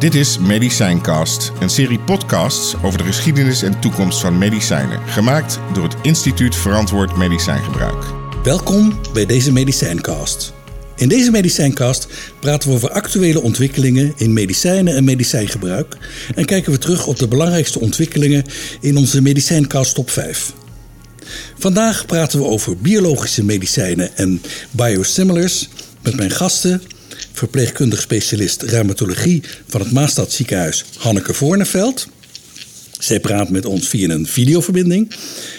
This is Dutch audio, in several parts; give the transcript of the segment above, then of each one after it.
Dit is Medicijncast, een serie podcasts over de geschiedenis en toekomst van medicijnen, gemaakt door het Instituut Verantwoord Medicijngebruik. Welkom bij deze Medicijncast. In deze Medicijncast praten we over actuele ontwikkelingen in medicijnen en medicijngebruik en kijken we terug op de belangrijkste ontwikkelingen in onze Medicijncast top 5. Vandaag praten we over biologische medicijnen en biosimilars met mijn gasten verpleegkundig specialist reumatologie van het Maastad ziekenhuis Hanneke Voorneveld. Zij praat met ons via een videoverbinding.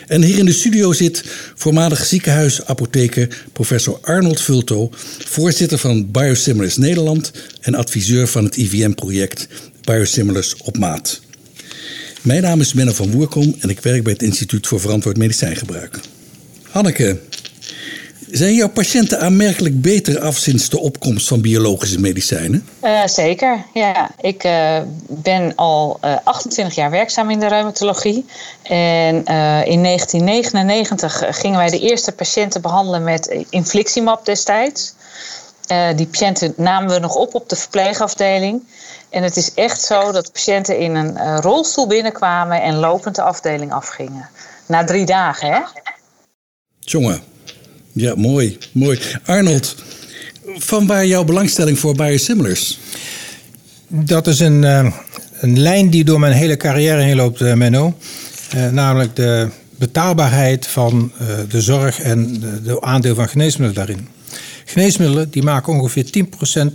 En hier in de studio zit voormalig ziekenhuisapotheker professor Arnold Vulto, voorzitter van Biosimilars Nederland en adviseur van het IVM-project Biosimilars op maat. Mijn naam is Menno van Woerkom en ik werk bij het Instituut voor Verantwoord Medicijngebruik. Hanneke, zijn jouw patiënten aanmerkelijk beter af sinds de opkomst van biologische medicijnen? Uh, zeker, ja. Ik uh, ben al uh, 28 jaar werkzaam in de reumatologie. En in 1999 gingen wij de eerste patiënten behandelen met infliximab destijds. die patiënten namen we nog op op de verpleegafdeling. En het is echt zo dat patiënten in een rolstoel binnenkwamen en lopend de afdeling afgingen. Na drie dagen, hè? Jongen, ja, mooi, mooi. Arnold, van waar jouw belangstelling voor biosimilars? Dat is een, uh, een lijn die door mijn hele carrière heen loopt, uh, Menno. Uh, namelijk de betaalbaarheid van de zorg en de, aandeel van geneesmiddelen daarin. Geneesmiddelen die maken ongeveer 10%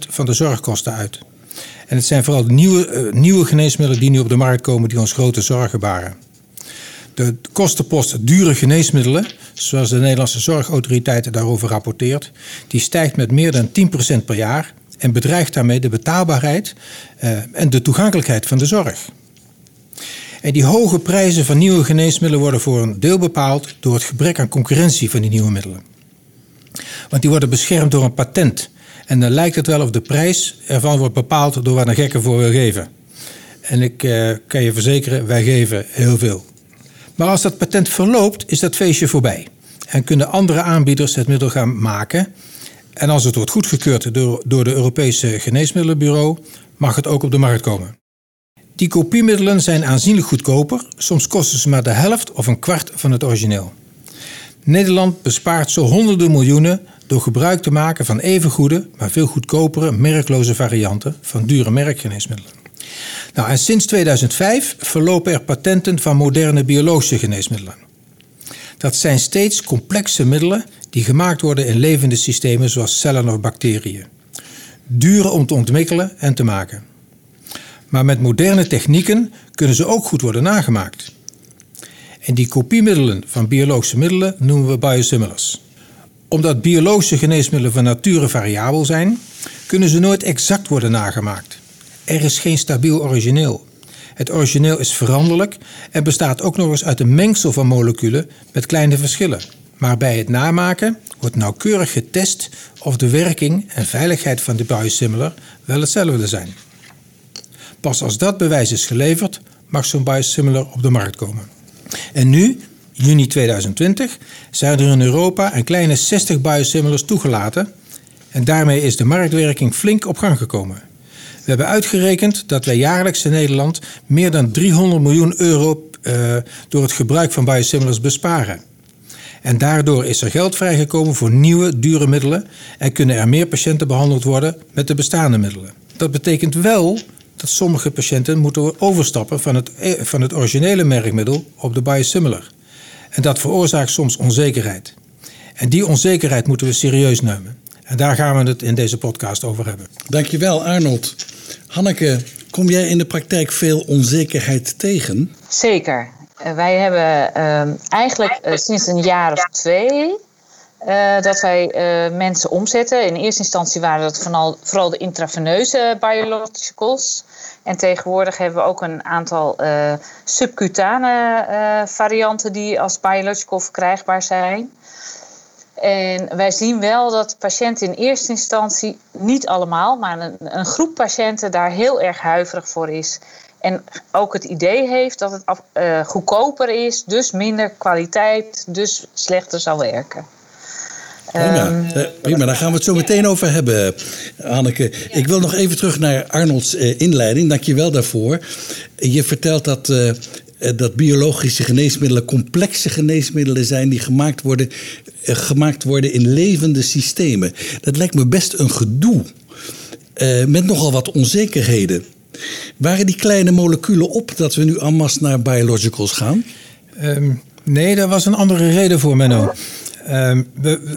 van de zorgkosten uit. En het zijn vooral nieuwe, nieuwe geneesmiddelen die nu op de markt komen die ons grote zorgen baren. De kostenpost dure geneesmiddelen, zoals de Nederlandse Zorgautoriteit daarover rapporteert, die stijgt met meer dan 10% per jaar en bedreigt daarmee de betaalbaarheid uh, en de toegankelijkheid van de zorg. En die hoge prijzen van nieuwe geneesmiddelen worden voor een deel bepaald door het gebrek aan concurrentie van die nieuwe middelen. Want die worden beschermd door een patent. En dan lijkt het wel of de prijs ervan wordt bepaald door wat een gekke voor wil geven. En ik uh, kan je verzekeren, wij geven heel veel. Maar als dat patent verloopt, is dat feestje voorbij. En kunnen andere aanbieders het middel gaan maken. En als het wordt goedgekeurd door, door de Europese Geneesmiddelenbureau, mag het ook op de markt komen. Die kopiemiddelen zijn aanzienlijk goedkoper, soms kosten ze maar de helft of een kwart van het origineel. Nederland bespaart zo honderden miljoenen door gebruik te maken van even goede, maar veel goedkopere, merkloze varianten van dure merkgeneesmiddelen. Nou, en sinds 2005 verlopen er patenten van moderne biologische geneesmiddelen. Dat zijn steeds complexe middelen die gemaakt worden in levende systemen zoals cellen of bacteriën. Duur om te ontwikkelen en te maken. Maar met moderne technieken kunnen ze ook goed worden nagemaakt. En die kopiemiddelen van biologische middelen noemen we biosimilars. Omdat biologische geneesmiddelen van nature variabel zijn, kunnen ze nooit exact worden nagemaakt. Er is geen stabiel origineel. Het origineel is veranderlijk en bestaat ook nog eens uit een mengsel van moleculen met kleine verschillen. Maar bij het namaken wordt nauwkeurig getest of de werking en veiligheid van de biosimilar wel hetzelfde zijn. Pas als dat bewijs is geleverd, mag zo'n biosimilar op de markt komen. En nu, juni 2020, zijn er in Europa een kleine 60 biosimilars toegelaten en daarmee is de marktwerking flink op gang gekomen. We hebben uitgerekend dat wij jaarlijks in Nederland meer dan 300 miljoen euro uh, door het gebruik van biosimilars besparen. En daardoor is er geld vrijgekomen voor nieuwe, dure middelen en kunnen er meer patiënten behandeld worden met de bestaande middelen. Dat betekent wel dat sommige patiënten moeten overstappen van het, eh, van het originele merkmiddel op de biosimilar. En dat veroorzaakt soms onzekerheid. En die onzekerheid moeten we serieus nemen. En daar gaan we het in deze podcast over hebben. Dankjewel, Arnold. Hanneke, kom jij in de praktijk veel onzekerheid tegen? Zeker. Uh, wij hebben uh, eigenlijk uh, sinds een jaar of twee uh, dat wij mensen omzetten. In eerste instantie waren dat vooral, vooral de intraveneuze biologicals. En tegenwoordig hebben we ook een aantal subcutane varianten die als biological verkrijgbaar zijn. En wij zien wel dat patiënten in eerste instantie, niet allemaal, maar een, een, groep patiënten daar heel erg huiverig voor is. En ook het idee heeft dat het uh, goedkoper is, dus minder kwaliteit, dus slechter zal werken. Prima, ehm, prima, daar gaan we het zo meteen over hebben, Anneke. Ik wil nog even terug naar Arnolds inleiding. Dank je wel daarvoor. Je vertelt dat dat biologische geneesmiddelen complexe geneesmiddelen zijn die gemaakt worden, gemaakt worden in levende systemen. Dat lijkt me best een gedoe. met nogal wat onzekerheden. Waren die kleine moleculen op dat we nu en naar biologicals gaan? Ehm, nee, daar was een andere reden voor, Menno. Ehm,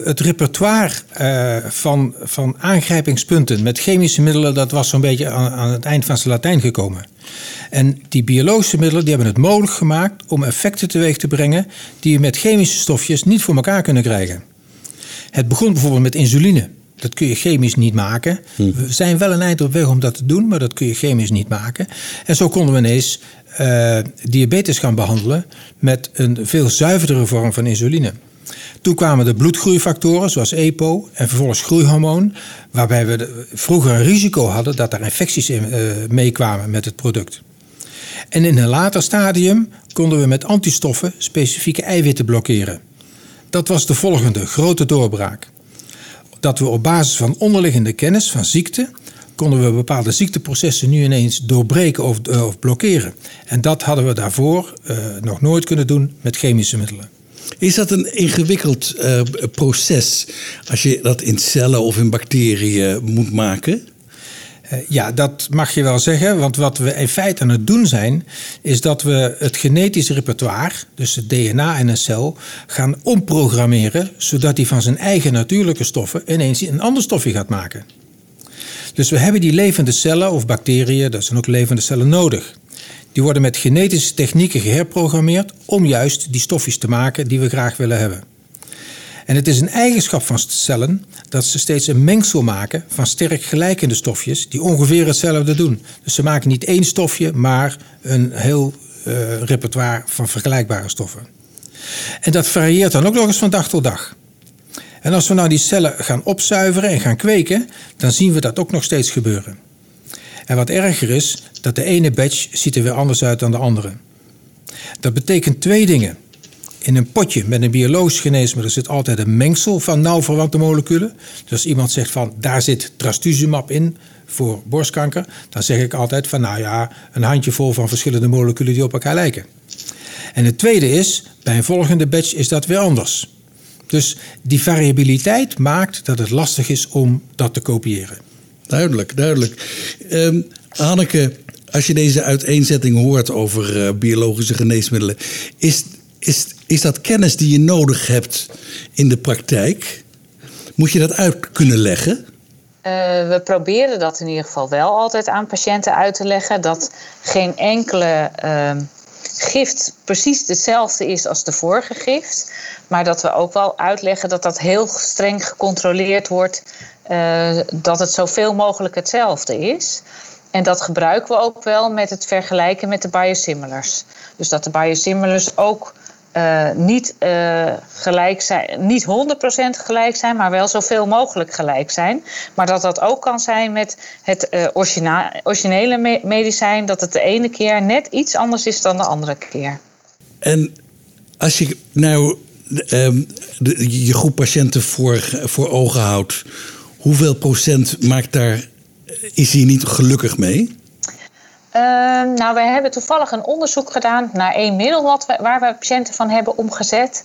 het repertoire uh, van, van aangrijpingspunten met chemische middelen... dat was zo'n beetje aan, aan, het eind van zijn Latijn gekomen. En die biologische middelen die hebben het mogelijk gemaakt... om effecten teweeg te brengen... die je met chemische stofjes niet voor elkaar kunnen krijgen. Het begon bijvoorbeeld met insuline. Dat kun je chemisch niet maken. Hm. We zijn wel een eind op weg om dat te doen, maar dat kun je chemisch niet maken. En zo konden we ineens uh, diabetes gaan behandelen met een veel zuiverdere vorm van insuline. Toen kwamen de bloedgroeifactoren zoals EPO en vervolgens groeihormoon, waarbij we vroeger een risico hadden dat er infecties in, uh, meekwamen met het product. En in een later stadium konden we met antistoffen specifieke eiwitten blokkeren. Dat was de volgende grote doorbraak dat we op basis van onderliggende kennis van ziekte konden we bepaalde ziekteprocessen nu ineens doorbreken of, uh, of blokkeren. En dat hadden we daarvoor uh, nog nooit kunnen doen met chemische middelen. Is dat een ingewikkeld uh, proces als je dat in cellen of in bacteriën moet maken? Eh, ja, dat mag je wel zeggen. Want wat we in feite aan het doen zijn, is dat we het genetische repertoire, dus het DNA in een cel, gaan omprogrammeren, zodat hij van zijn eigen natuurlijke stoffen ineens een ander stofje gaat maken. Dus we hebben die levende cellen of bacteriën, dat zijn ook levende cellen nodig. Die worden met genetische technieken geherprogrammeerd om juist die stofjes te maken die we graag willen hebben. En het is een eigenschap van cellen dat ze steeds een mengsel maken van sterk gelijkende stofjes die ongeveer hetzelfde doen. Dus ze maken niet één stofje, maar een heel uh, repertoire van vergelijkbare stoffen. En dat varieert dan ook nog eens van dag tot dag. En als we nou die cellen gaan opzuiveren en gaan kweken, dan zien we dat ook nog steeds gebeuren. En wat erger is, dat de ene batch ziet er weer anders uit dan de andere. Dat betekent twee dingen. In een potje met een biologisch geneesmiddel zit altijd een mengsel van nauw verwante moleculen. Dus iemand zegt van daar zit trastuzumab in voor borstkanker, dan zeg ik altijd van nou ja, een handjevol van verschillende moleculen die op elkaar lijken. En het tweede is, bij een volgende batch is dat weer anders. Dus die variabiliteit maakt dat het lastig is om dat te kopiëren. Duidelijk, duidelijk. Um, Hanneke, als je deze uiteenzetting hoort over uh, biologische geneesmiddelen, is, is, is dat kennis die je nodig hebt in de praktijk? Moet je dat uit kunnen leggen? Uh, we proberen dat in ieder geval wel altijd aan patiënten uit te leggen. Dat geen enkele uh, gift precies hetzelfde is als de vorige gift. Maar dat we ook wel uitleggen dat dat heel streng gecontroleerd wordt. Uh, dat het zoveel mogelijk hetzelfde is. En dat gebruiken we ook wel met het vergelijken met de biosimilars. Dus dat de biosimilars ook uh, niet uh, gelijk zijn, niet 100% gelijk zijn, maar wel zoveel mogelijk gelijk zijn. Maar dat dat ook kan zijn met het uh, originele me medicijn, dat het de ene keer net iets anders is dan de andere keer. En als je nou de, je groep patiënten voor, voor ogen houdt, hoeveel procent maakt daar, is hier niet gelukkig mee? Uh, nou, wij hebben toevallig een onderzoek gedaan naar één middel wat we, waar we patiënten van hebben omgezet.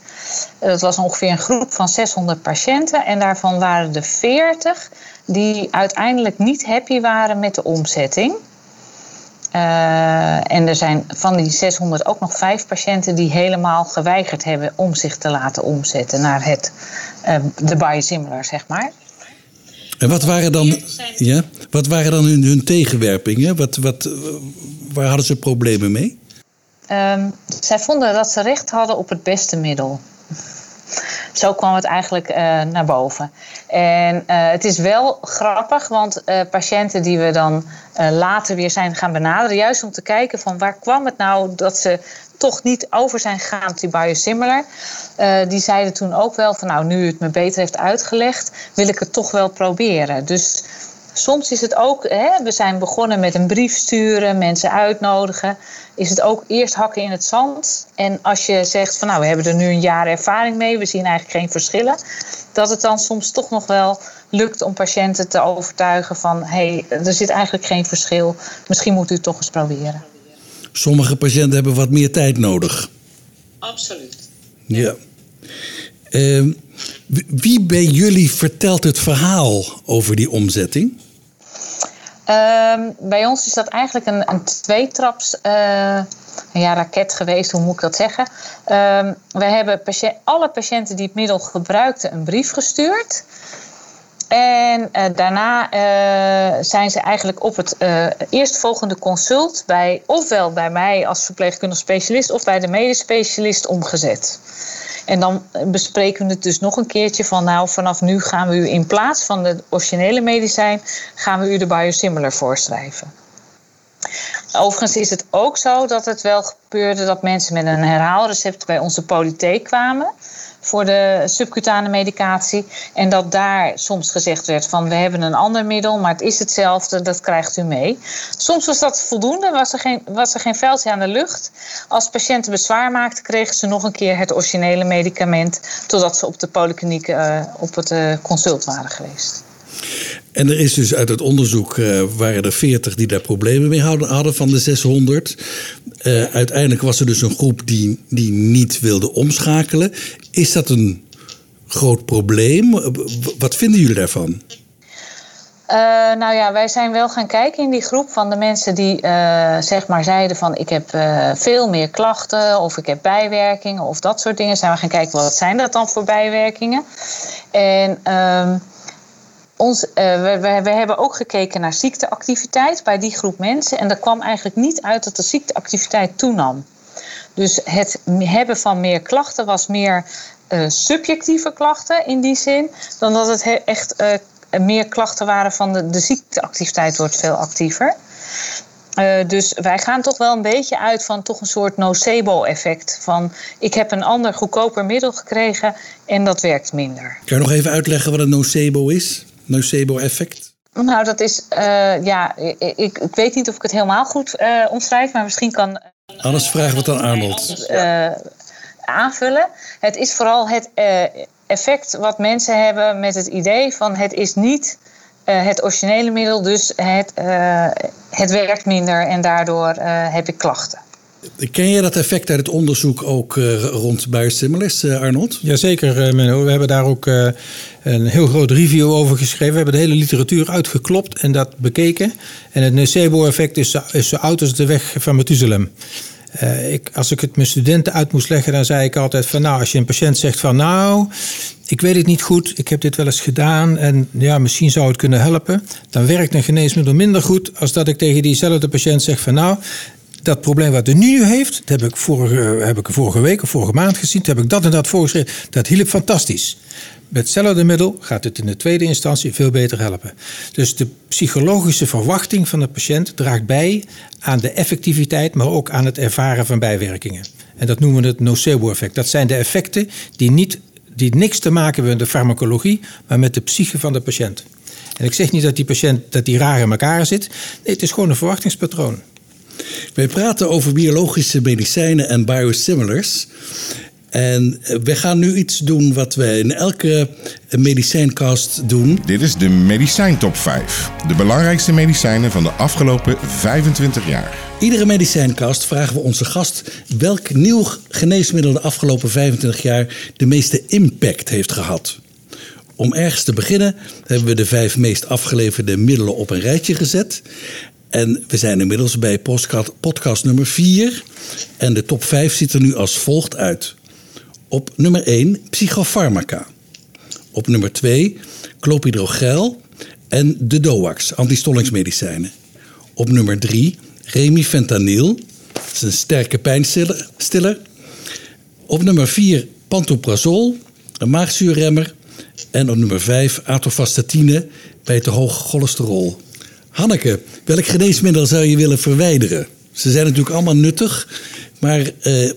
Uh, dat was ongeveer een groep van 600 patiënten. En daarvan waren er 40 die uiteindelijk niet happy waren met de omzetting. Uh, en er zijn van die 600 ook nog vijf patiënten die helemaal geweigerd hebben om zich te laten omzetten naar het, de biosimilar, zeg maar. En wat waren dan, ja, wat waren dan hun, hun tegenwerpingen? Wat, wat, waar hadden ze problemen mee? Um, zij vonden dat ze recht hadden op het beste middel. Zo kwam het eigenlijk uh, naar boven. En uh, het is wel grappig, want uh, patiënten die we dan later weer zijn gaan benaderen, juist om te kijken van waar kwam het nou dat ze toch niet over zijn gegaan die biosimilar. Uh, die zeiden toen ook wel van nou, nu u het me beter heeft uitgelegd, wil ik het toch wel proberen. Dus soms is het ook, hè, we zijn begonnen met een brief sturen, mensen uitnodigen. Is het ook eerst hakken in het zand. En als je zegt van nou, we hebben er nu een jaar ervaring mee, we zien eigenlijk geen verschillen. dat het dan soms toch nog wel lukt om patiënten te overtuigen van hé, hey, er zit eigenlijk geen verschil. Misschien moet u het toch eens proberen. Sommige patiënten hebben wat meer tijd nodig. Absoluut. Ja. Uh, wie bij jullie vertelt het verhaal over die omzetting? Uh, bij ons is dat eigenlijk een, een tweetraps uh, ja, raket geweest, hoe moet ik dat zeggen? Uh, we hebben patiënt, alle patiënten die het middel gebruikten een brief gestuurd. En uh, daarna uh, zijn ze eigenlijk op het uh, eerstvolgende consult bij ofwel bij mij als verpleegkundig specialist of bij de medisch specialist omgezet. En dan bespreken we het dus nog een keertje van nou vanaf nu gaan we u in plaats van de originele medicijn gaan we u de biosimilar voorschrijven. Overigens is het ook zo dat het wel gebeurde dat mensen met een herhaalrecept bij onze polytheek kwamen voor de subcutane medicatie. En dat daar soms gezegd werd van we hebben een ander middel, maar het is hetzelfde, dat krijgt u mee. Soms was dat voldoende, was er geen, was er geen veldje aan de lucht. Als patiënten bezwaar maakten, kregen ze nog een keer het originele medicament, totdat ze op de polykliniek uh, op het uh, consult waren geweest. En er is dus uit het onderzoek, uh, waren er 40 die daar problemen mee hadden, van de 600. Uh, uiteindelijk was er dus een groep die, die niet wilde omschakelen. Is dat een groot probleem? Wat vinden jullie daarvan? Nou ja, wij zijn wel gaan kijken in die groep van de mensen die zeg maar zeiden van ik heb veel meer klachten of ik heb bijwerkingen of dat soort dingen. Zijn we gaan kijken wat zijn dat dan voor bijwerkingen. En ehm, ons, uh, we, we, hebben ook gekeken naar ziekteactiviteit bij die groep mensen. En er kwam eigenlijk niet uit dat de ziekteactiviteit toenam. Dus het hebben van meer klachten was meer uh, subjectieve klachten in die zin, dan dat het he, echt uh, meer klachten waren van de, de ziekteactiviteit wordt veel actiever. Dus wij gaan toch wel een beetje uit van toch een soort nocebo-effect. Van ik heb een ander goedkoper middel gekregen en dat werkt minder. Kan je nog even uitleggen wat een nocebo is? Nocebo-effect? Nou, dat is, uh, ja, ik, ik, weet niet of ik het helemaal goed uh, omschrijf, maar misschien kan. Anders vragen we het aan Arnold. Uh, aanvullen. Het is vooral het effect wat mensen hebben met het idee van het is niet het originele middel, dus het, het werkt minder en daardoor heb ik klachten. Ken je dat effect uit het onderzoek ook uh, rond biosimilars, uh, Arnold? Jazeker, uh, Menno. We hebben daar ook een heel groot review over geschreven. We hebben de hele literatuur uitgeklopt en dat bekeken. En het nocebo-effect is, is zo oud als de weg van Methuselem. ik, als ik het mijn studenten uit moest leggen, dan zei ik altijd van nou, als je een patiënt zegt van nou, ik weet het niet goed, ik heb dit wel eens gedaan en ja, misschien zou het kunnen helpen, dan werkt een geneesmiddel minder goed als dat ik tegen diezelfde patiënt zeg van nou, dat probleem wat u nu heeft, dat heb ik vorige, heb ik vorige week of vorige maand gezien, heb ik dat en dat voorgeschreven. Dat hielp fantastisch. Met hetzelfde middel gaat het in de tweede instantie veel beter helpen. Dus de psychologische verwachting van de patiënt draagt bij aan de effectiviteit, maar ook aan het ervaren van bijwerkingen. En dat noemen we het nocebo-effect. Dat zijn de effecten die, niet, die niks te maken hebben met de farmacologie, maar met de psyche van de patiënt. En ik zeg niet dat die patiënt dat die raar in elkaar zit. Nee, het is gewoon een verwachtingspatroon. Wij praten over biologische medicijnen en biosimilars. En we gaan nu iets doen wat wij in elke medicijncast doen. Dit is de Medicijn Top 5. De belangrijkste medicijnen van de afgelopen 25 jaar. Iedere medicijncast vragen we onze gast welk nieuw geneesmiddel de afgelopen 25 jaar de meeste impact heeft gehad. Om ergens te beginnen hebben we de vijf meest afgeleverde middelen op een rijtje gezet. En we zijn inmiddels bij podcast, podcast nummer 4. En de top 5 ziet er nu als volgt uit. Op nummer 1 psychofarmaca. Op nummer 2 clopidogrel en de DOAX, antistollingsmedicijnen. Op nummer 3 remifentanil, dat is een sterke pijnstiller. Op nummer 4 pantoprazol, een maagzuurremmer. En op nummer 5 atovastatine bij te hoog cholesterol. Hanneke, welk geneesmiddel zou je willen verwijderen? Ze zijn natuurlijk allemaal nuttig, maar, uh,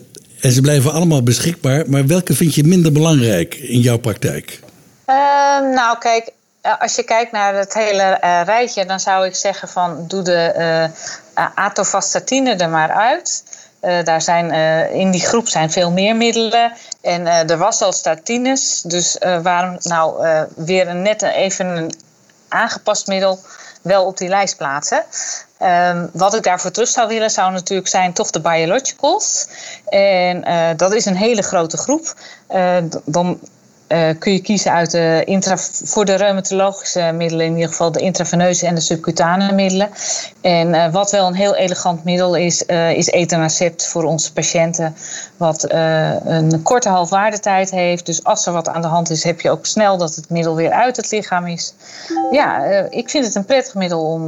en ze blijven allemaal beschikbaar. Maar welke vind je minder belangrijk in jouw praktijk? Uh, nou, kijk, als je kijkt naar het hele uh, rijtje, dan zou ik zeggen van doe de atovastatine er maar uit. daar zijn, in die groep zijn veel meer middelen. En er was al statines. Dus waarom nou weer een, net even een aangepast middel wel op die lijst plaatsen? Um, wat ik daarvoor terug zou willen, zou natuurlijk zijn toch de biologicals. En uh, dat is een hele grote groep. Uh, dan uh, kun je kiezen uit de intra, voor de reumatologische middelen, in ieder geval de intraveneuze en de subcutane middelen. En uh, wat wel een heel elegant middel is, uh, is etanercept voor onze patiënten. Wat een korte halfwaardetijd heeft. Dus als er wat aan de hand is, heb je ook snel dat het middel weer uit het lichaam is. Ja, ik vind het een prettig middel om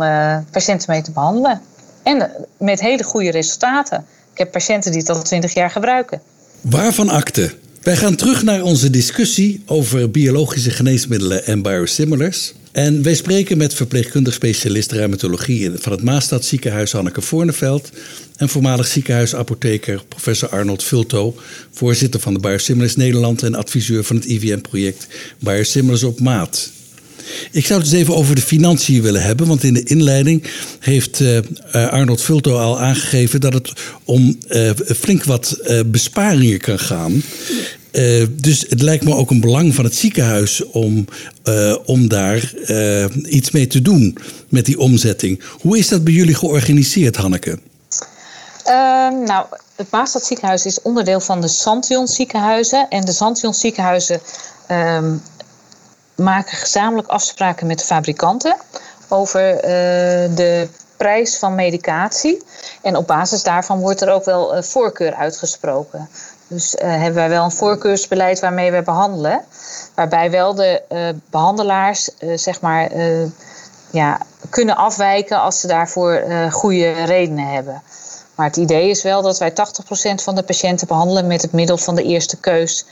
patiënten mee te behandelen. En met hele goede resultaten. Ik heb patiënten die het al 20 jaar gebruiken. Waarvan akte? Wij gaan terug naar onze discussie over biologische geneesmiddelen en biosimilars. En wij spreken met verpleegkundig specialist reumatologie van het Maastad ziekenhuis Hanneke Voorneveld en voormalig ziekenhuisapotheker professor Arnold Vulto, voorzitter van de Biosimilars Nederland en adviseur van het IVM-project Biosimilars op Maat. Ik zou het eens even over de financiën willen hebben. Want in de inleiding heeft uh, Arnold Vulto al aangegeven dat het om uh, flink wat besparingen kan gaan. Uh, dus het lijkt me ook een belang van het ziekenhuis om, uh, om daar uh, iets mee te doen met die omzetting. Hoe is dat bij jullie georganiseerd, Hanneke? Ehm, nou, het Maastad ziekenhuis is onderdeel van de Santion ziekenhuizen. En de Santion ziekenhuizen ehm, maken gezamenlijk afspraken met de fabrikanten over de prijs van medicatie. En op basis daarvan wordt er ook wel voorkeur uitgesproken. Dus uh, hebben wij wel een voorkeursbeleid waarmee we behandelen. Waarbij wel de behandelaars zeg maar, ja, kunnen afwijken als ze daarvoor goede redenen hebben. Maar het idee is wel dat wij 80% van de patiënten behandelen met het middel van de eerste keus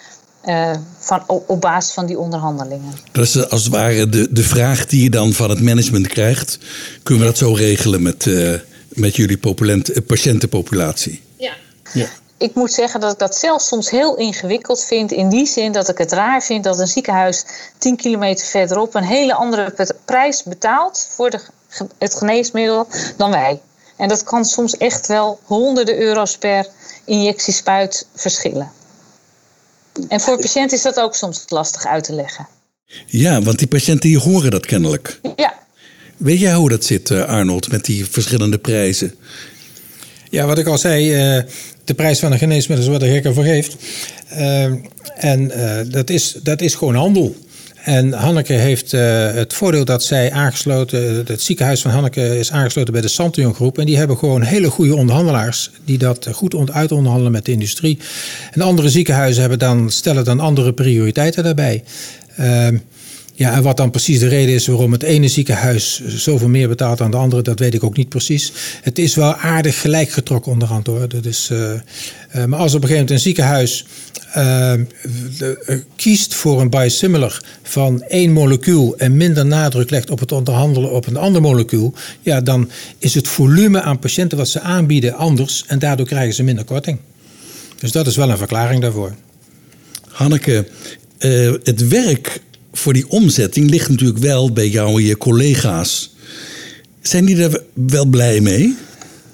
uh, van, op, basis van die onderhandelingen. Dat is als het ware de, de vraag die je dan van het management krijgt. Kunnen we dat zo regelen met, uh, met jullie eh, patiëntenpopulatie? Ja. ja. Ik moet zeggen dat ik dat zelf soms heel ingewikkeld vind. In die zin dat ik het raar vind dat een ziekenhuis 10 kilometer verderop een hele andere prijs betaalt voor de, het geneesmiddel dan wij. En dat kan soms echt wel honderden euro's per injectiespuit verschillen. En voor patiënten is dat ook soms lastig uit te leggen. Ja, want die patiënten die horen dat kennelijk. Ja. Weet jij hoe dat zit, eh, Arnold, met die verschillende prijzen? Ja, wat ik al zei, eh, de prijs van een geneesmiddel is wat de gek ervoor geeft. Uh, en dat, is, dat is gewoon handel. En Hanneke heeft uh, het voordeel dat zij aangesloten, het ziekenhuis van Hanneke is aangesloten bij de Santion Groep. En die hebben gewoon hele goede onderhandelaars die dat goed uitonderhandelen met de industrie. En andere ziekenhuizen hebben dan, stellen dan andere prioriteiten daarbij. Uh, ja, en wat dan precies de reden is waarom het ene ziekenhuis zoveel meer betaalt dan de andere, dat weet ik ook niet precies. Het is wel aardig gelijk getrokken onderhand hoor. Uh, uh, maar als op een gegeven moment een ziekenhuis de, kiest voor een biosimilar van één molecuul en minder nadruk legt op het onderhandelen op een ander molecuul, ja, dan is het volume aan patiënten wat ze aanbieden anders en daardoor krijgen ze minder korting. Dus dat is wel een verklaring daarvoor. Hanneke, het werk voor die omzetting ligt natuurlijk wel bij jou en je collega's. Zijn die er wel blij mee?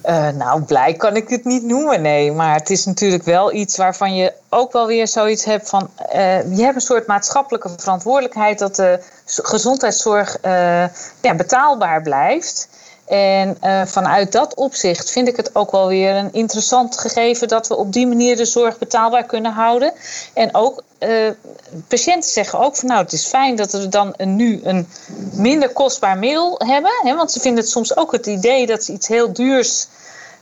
Uh, nou, blij kan ik het niet noemen, nee. Maar het is natuurlijk wel iets waarvan je ook wel weer zoiets hebt van... Uh, je hebt een soort maatschappelijke verantwoordelijkheid... dat de gezondheidszorg uh, ja, betaalbaar blijft. En uh, vanuit dat opzicht vind ik het ook wel weer een interessant gegeven dat we op die manier de zorg betaalbaar kunnen houden. En ook uh, patiënten zeggen ook van nou het is fijn dat we dan een, nu een minder kostbaar middel hebben. Hè, want ze vinden het soms ook het idee dat ze iets heel duurs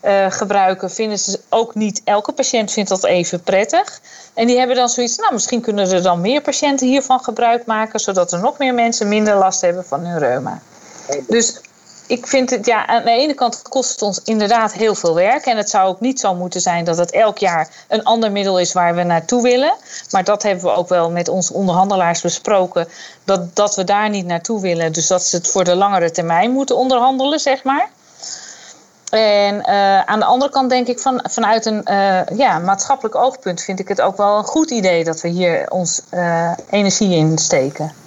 uh, gebruiken, vinden ze ook niet. Elke patiënt vindt dat even prettig. En die hebben dan zoiets, nou misschien kunnen er dan meer patiënten hiervan gebruik maken, zodat er nog meer mensen minder last hebben van hun reuma. Dus ik vind het, ja, aan de ene kant kost het ons inderdaad heel veel werk. En het zou ook niet zo moeten zijn dat het elk jaar een ander middel is waar we naartoe willen. Maar dat hebben we ook wel met onze onderhandelaars besproken. Dat, dat we daar niet naartoe willen. Dus dat ze het voor de langere termijn moeten onderhandelen, zeg maar. En uh, aan de andere kant denk ik van, vanuit een uh, ja, maatschappelijk oogpunt vind ik het ook wel een goed idee dat we hier ons uh, energie in steken.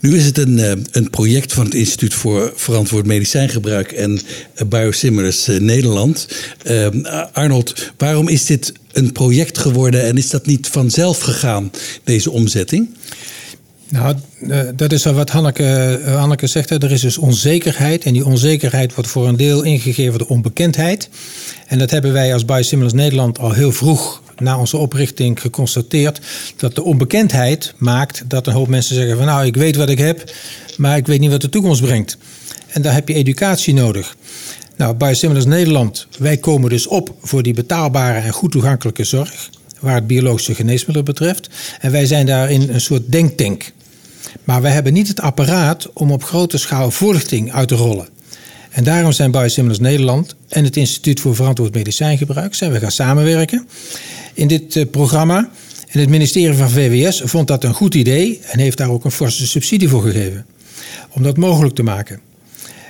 Nu is het een, eh, een project van het Instituut voor Verantwoord Medicijngebruik en Biosimilars Nederland. Arnold, waarom is dit een project geworden en is dat niet vanzelf gegaan, deze omzetting? Nou, dat is wat Hanneke, Hanneke zegt. Er is dus onzekerheid. En die onzekerheid wordt voor een deel ingegeven door onbekendheid. En dat hebben wij als Biosimilars Nederland al heel vroeg na onze oprichting geconstateerd dat de onbekendheid maakt dat een hoop mensen zeggen van nou ik weet wat ik heb, maar ik weet niet wat de toekomst brengt. En daar heb je educatie nodig. Nou, Biosimilars Nederland, wij komen dus op voor die betaalbare en goed toegankelijke zorg, waar het biologische geneesmiddelen betreft. En wij zijn daarin een soort denktank. Maar wij hebben niet het apparaat om op grote schaal voorlichting uit te rollen. En daarom zijn Biosimilars Nederland en het Instituut voor Verantwoord Medicijngebruik zijn we gaan samenwerken in dit eh, programma. En het ministerie van VWS vond dat een goed idee en heeft daar ook een forse subsidie voor gegeven. Om dat mogelijk te maken.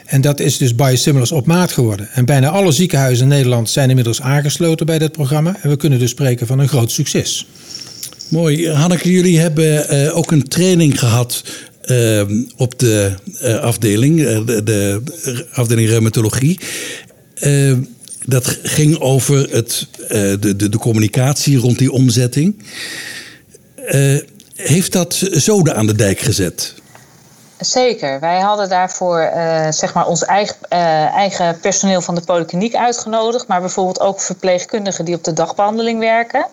En dat is dus biosimilars op maat geworden. En bijna alle ziekenhuizen in Nederland zijn inmiddels aangesloten bij dit programma. En we kunnen dus spreken van een groot succes. Mooi. Hanneke, jullie hebben uh, ook een training gehad uh, op de afdeling, de, de, afdeling reumatologie dat ging over het, uh, de, de, de, communicatie rond die omzetting. Uh, heeft dat zoden aan de dijk gezet? Zeker. Wij hadden daarvoor uh, zeg maar ons eigen, eigen personeel van de polykliniek uitgenodigd, maar bijvoorbeeld ook verpleegkundigen die op de dagbehandeling werken.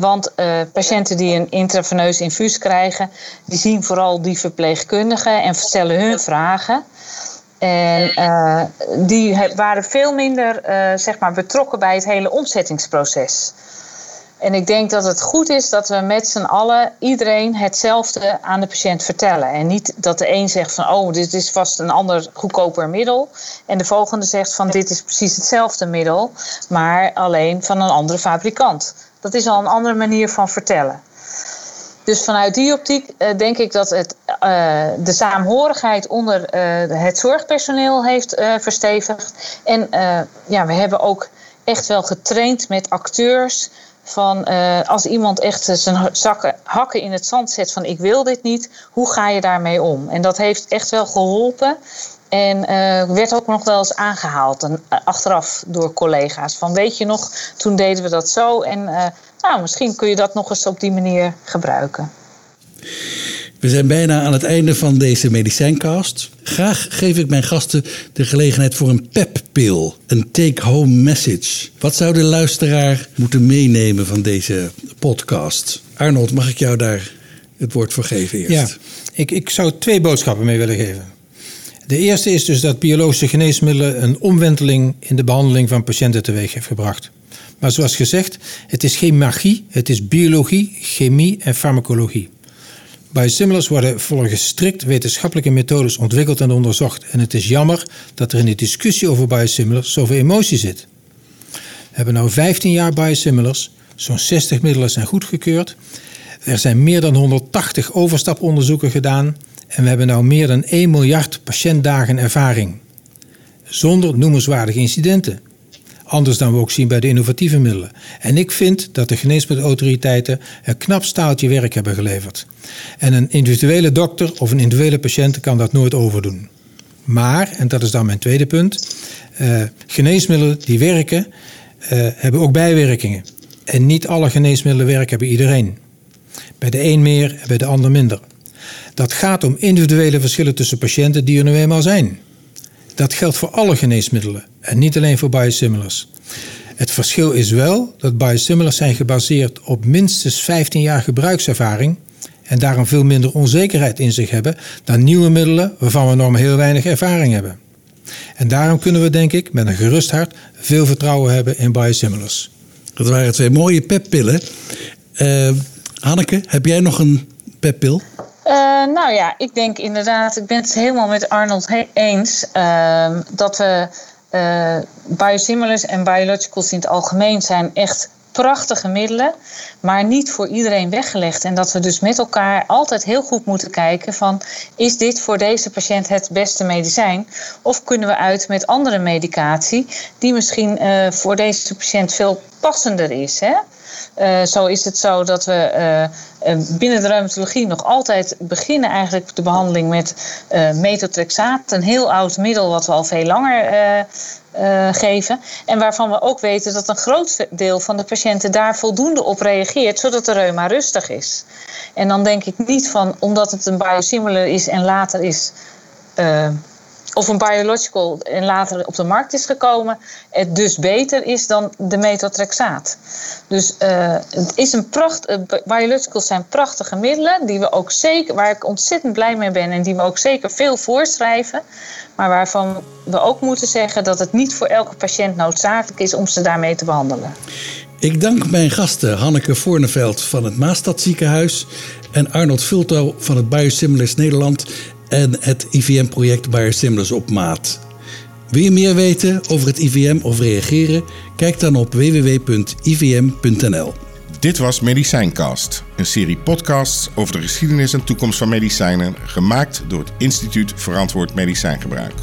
want patiënten die een intraveneus infuus krijgen, die zien vooral die verpleegkundigen en stellen hun vragen. En uh, die waren veel minder uh, zeg maar betrokken bij het hele omzettingsproces. En ik denk dat het goed is dat we met z'n allen iedereen hetzelfde aan de patiënt vertellen. En niet dat de een zegt van oh, dit is vast een ander goedkoper middel. En de volgende zegt van dit is precies hetzelfde middel, maar alleen van een andere fabrikant. Dat is al een andere manier van vertellen. Dus vanuit die optiek uh, denk ik dat het uh, de saamhorigheid onder uh, het zorgpersoneel heeft verstevigd. En ja, we hebben ook echt wel getraind met acteurs. Van als iemand echt zijn zakken, hakken in het zand zet van ik wil dit niet, hoe ga je daarmee om? En dat heeft echt wel geholpen. En werd ook nog wel eens aangehaald achteraf door collega's. Van weet je nog, toen deden we dat zo. En nou, misschien kun je dat nog eens op die manier gebruiken. We zijn bijna aan het einde van deze medicijncast. Graag geef ik mijn gasten de gelegenheid voor een peppil, een take-home message. Wat zou de luisteraar moeten meenemen van deze podcast? Arnold, mag ik jou daar het woord voor geven eerst? Ja, ik, ik zou twee boodschappen mee willen geven. De eerste is dus dat biologische geneesmiddelen een omwenteling in de behandeling van patiënten teweeg heeft gebracht. Maar zoals gezegd, het is geen magie, het is biologie, chemie en farmacologie. Biosimilars worden volgens strikt wetenschappelijke methodes ontwikkeld en onderzocht. En het is jammer dat er in de discussie over biosimilars zoveel emotie zit. We hebben nu 15 jaar biosimilars, zo'n 60 middelen zijn goedgekeurd. Er zijn meer dan 180 overstaponderzoeken gedaan en we hebben nu meer dan 1 miljard patiëntdagen ervaring. Zonder noemenswaardige incidenten. Anders dan we ook zien bij de innovatieve middelen. En ik vind dat de geneesmiddelautoriteiten een knap staaltje werk hebben geleverd. En een individuele dokter of een individuele patiënt kan dat nooit overdoen. Maar, en dat is dan mijn tweede punt, uh, geneesmiddelen die werken, uh, hebben ook bijwerkingen. En niet alle geneesmiddelen werken bij iedereen. Bij de een meer en bij de ander minder. Dat gaat om individuele verschillen tussen patiënten die er nu eenmaal zijn. Dat geldt voor alle geneesmiddelen en niet alleen voor biosimilars. Het verschil is wel dat biosimilars zijn gebaseerd op minstens 15 jaar gebruikservaring en daarom veel minder onzekerheid in zich hebben dan nieuwe middelen waarvan we nog maar heel weinig ervaring hebben. En daarom kunnen we denk ik met een gerust hart veel vertrouwen hebben in biosimilars. Dat waren twee mooie peppillen. Uh, Hanneke, heb jij nog een peppil? Uh, nou ja, ik denk inderdaad, ik ben het helemaal met Arnold eens uh, dat we uh, biosimilars en biologicals in het algemeen zijn echt prachtige middelen, maar niet voor iedereen weggelegd. En dat we dus met elkaar altijd heel goed moeten kijken van is dit voor deze patiënt het beste medicijn? Of kunnen we uit met andere medicatie die misschien uh, voor deze patiënt veel passender is? Hè? Uh, zo is het zo dat we uh, binnen de reumatologie nog altijd beginnen eigenlijk de behandeling met methotrexaat. Een heel oud middel wat we al veel langer geven. En waarvan we ook weten dat een groot deel van de patiënten daar voldoende op reageert, zodat de reuma rustig is. En dan denk ik niet van, omdat het een biosimilar is en later is of een biological en later op de markt is gekomen, het dus beter is dan de methotrexaat. Dus uh, het is een pracht, uh, biologicals zijn prachtige middelen die we ook zeker, waar ik ontzettend blij mee ben en die we ook zeker veel voorschrijven, maar waarvan we ook moeten zeggen dat het niet voor elke patiënt noodzakelijk is om ze daarmee te behandelen. Ik dank mijn gasten Hanneke Voorneveld van het Maastad Ziekenhuis en Arnold Vulto van het Biosimilars Nederland en het IVM-project Biosimilars op maat. Wil je meer weten over het IVM of reageren? Kijk dan op www.ivm.nl. Dit was Medicijncast, een serie podcasts over de geschiedenis en toekomst van medicijnen, gemaakt door het Instituut Verantwoord Medicijngebruik.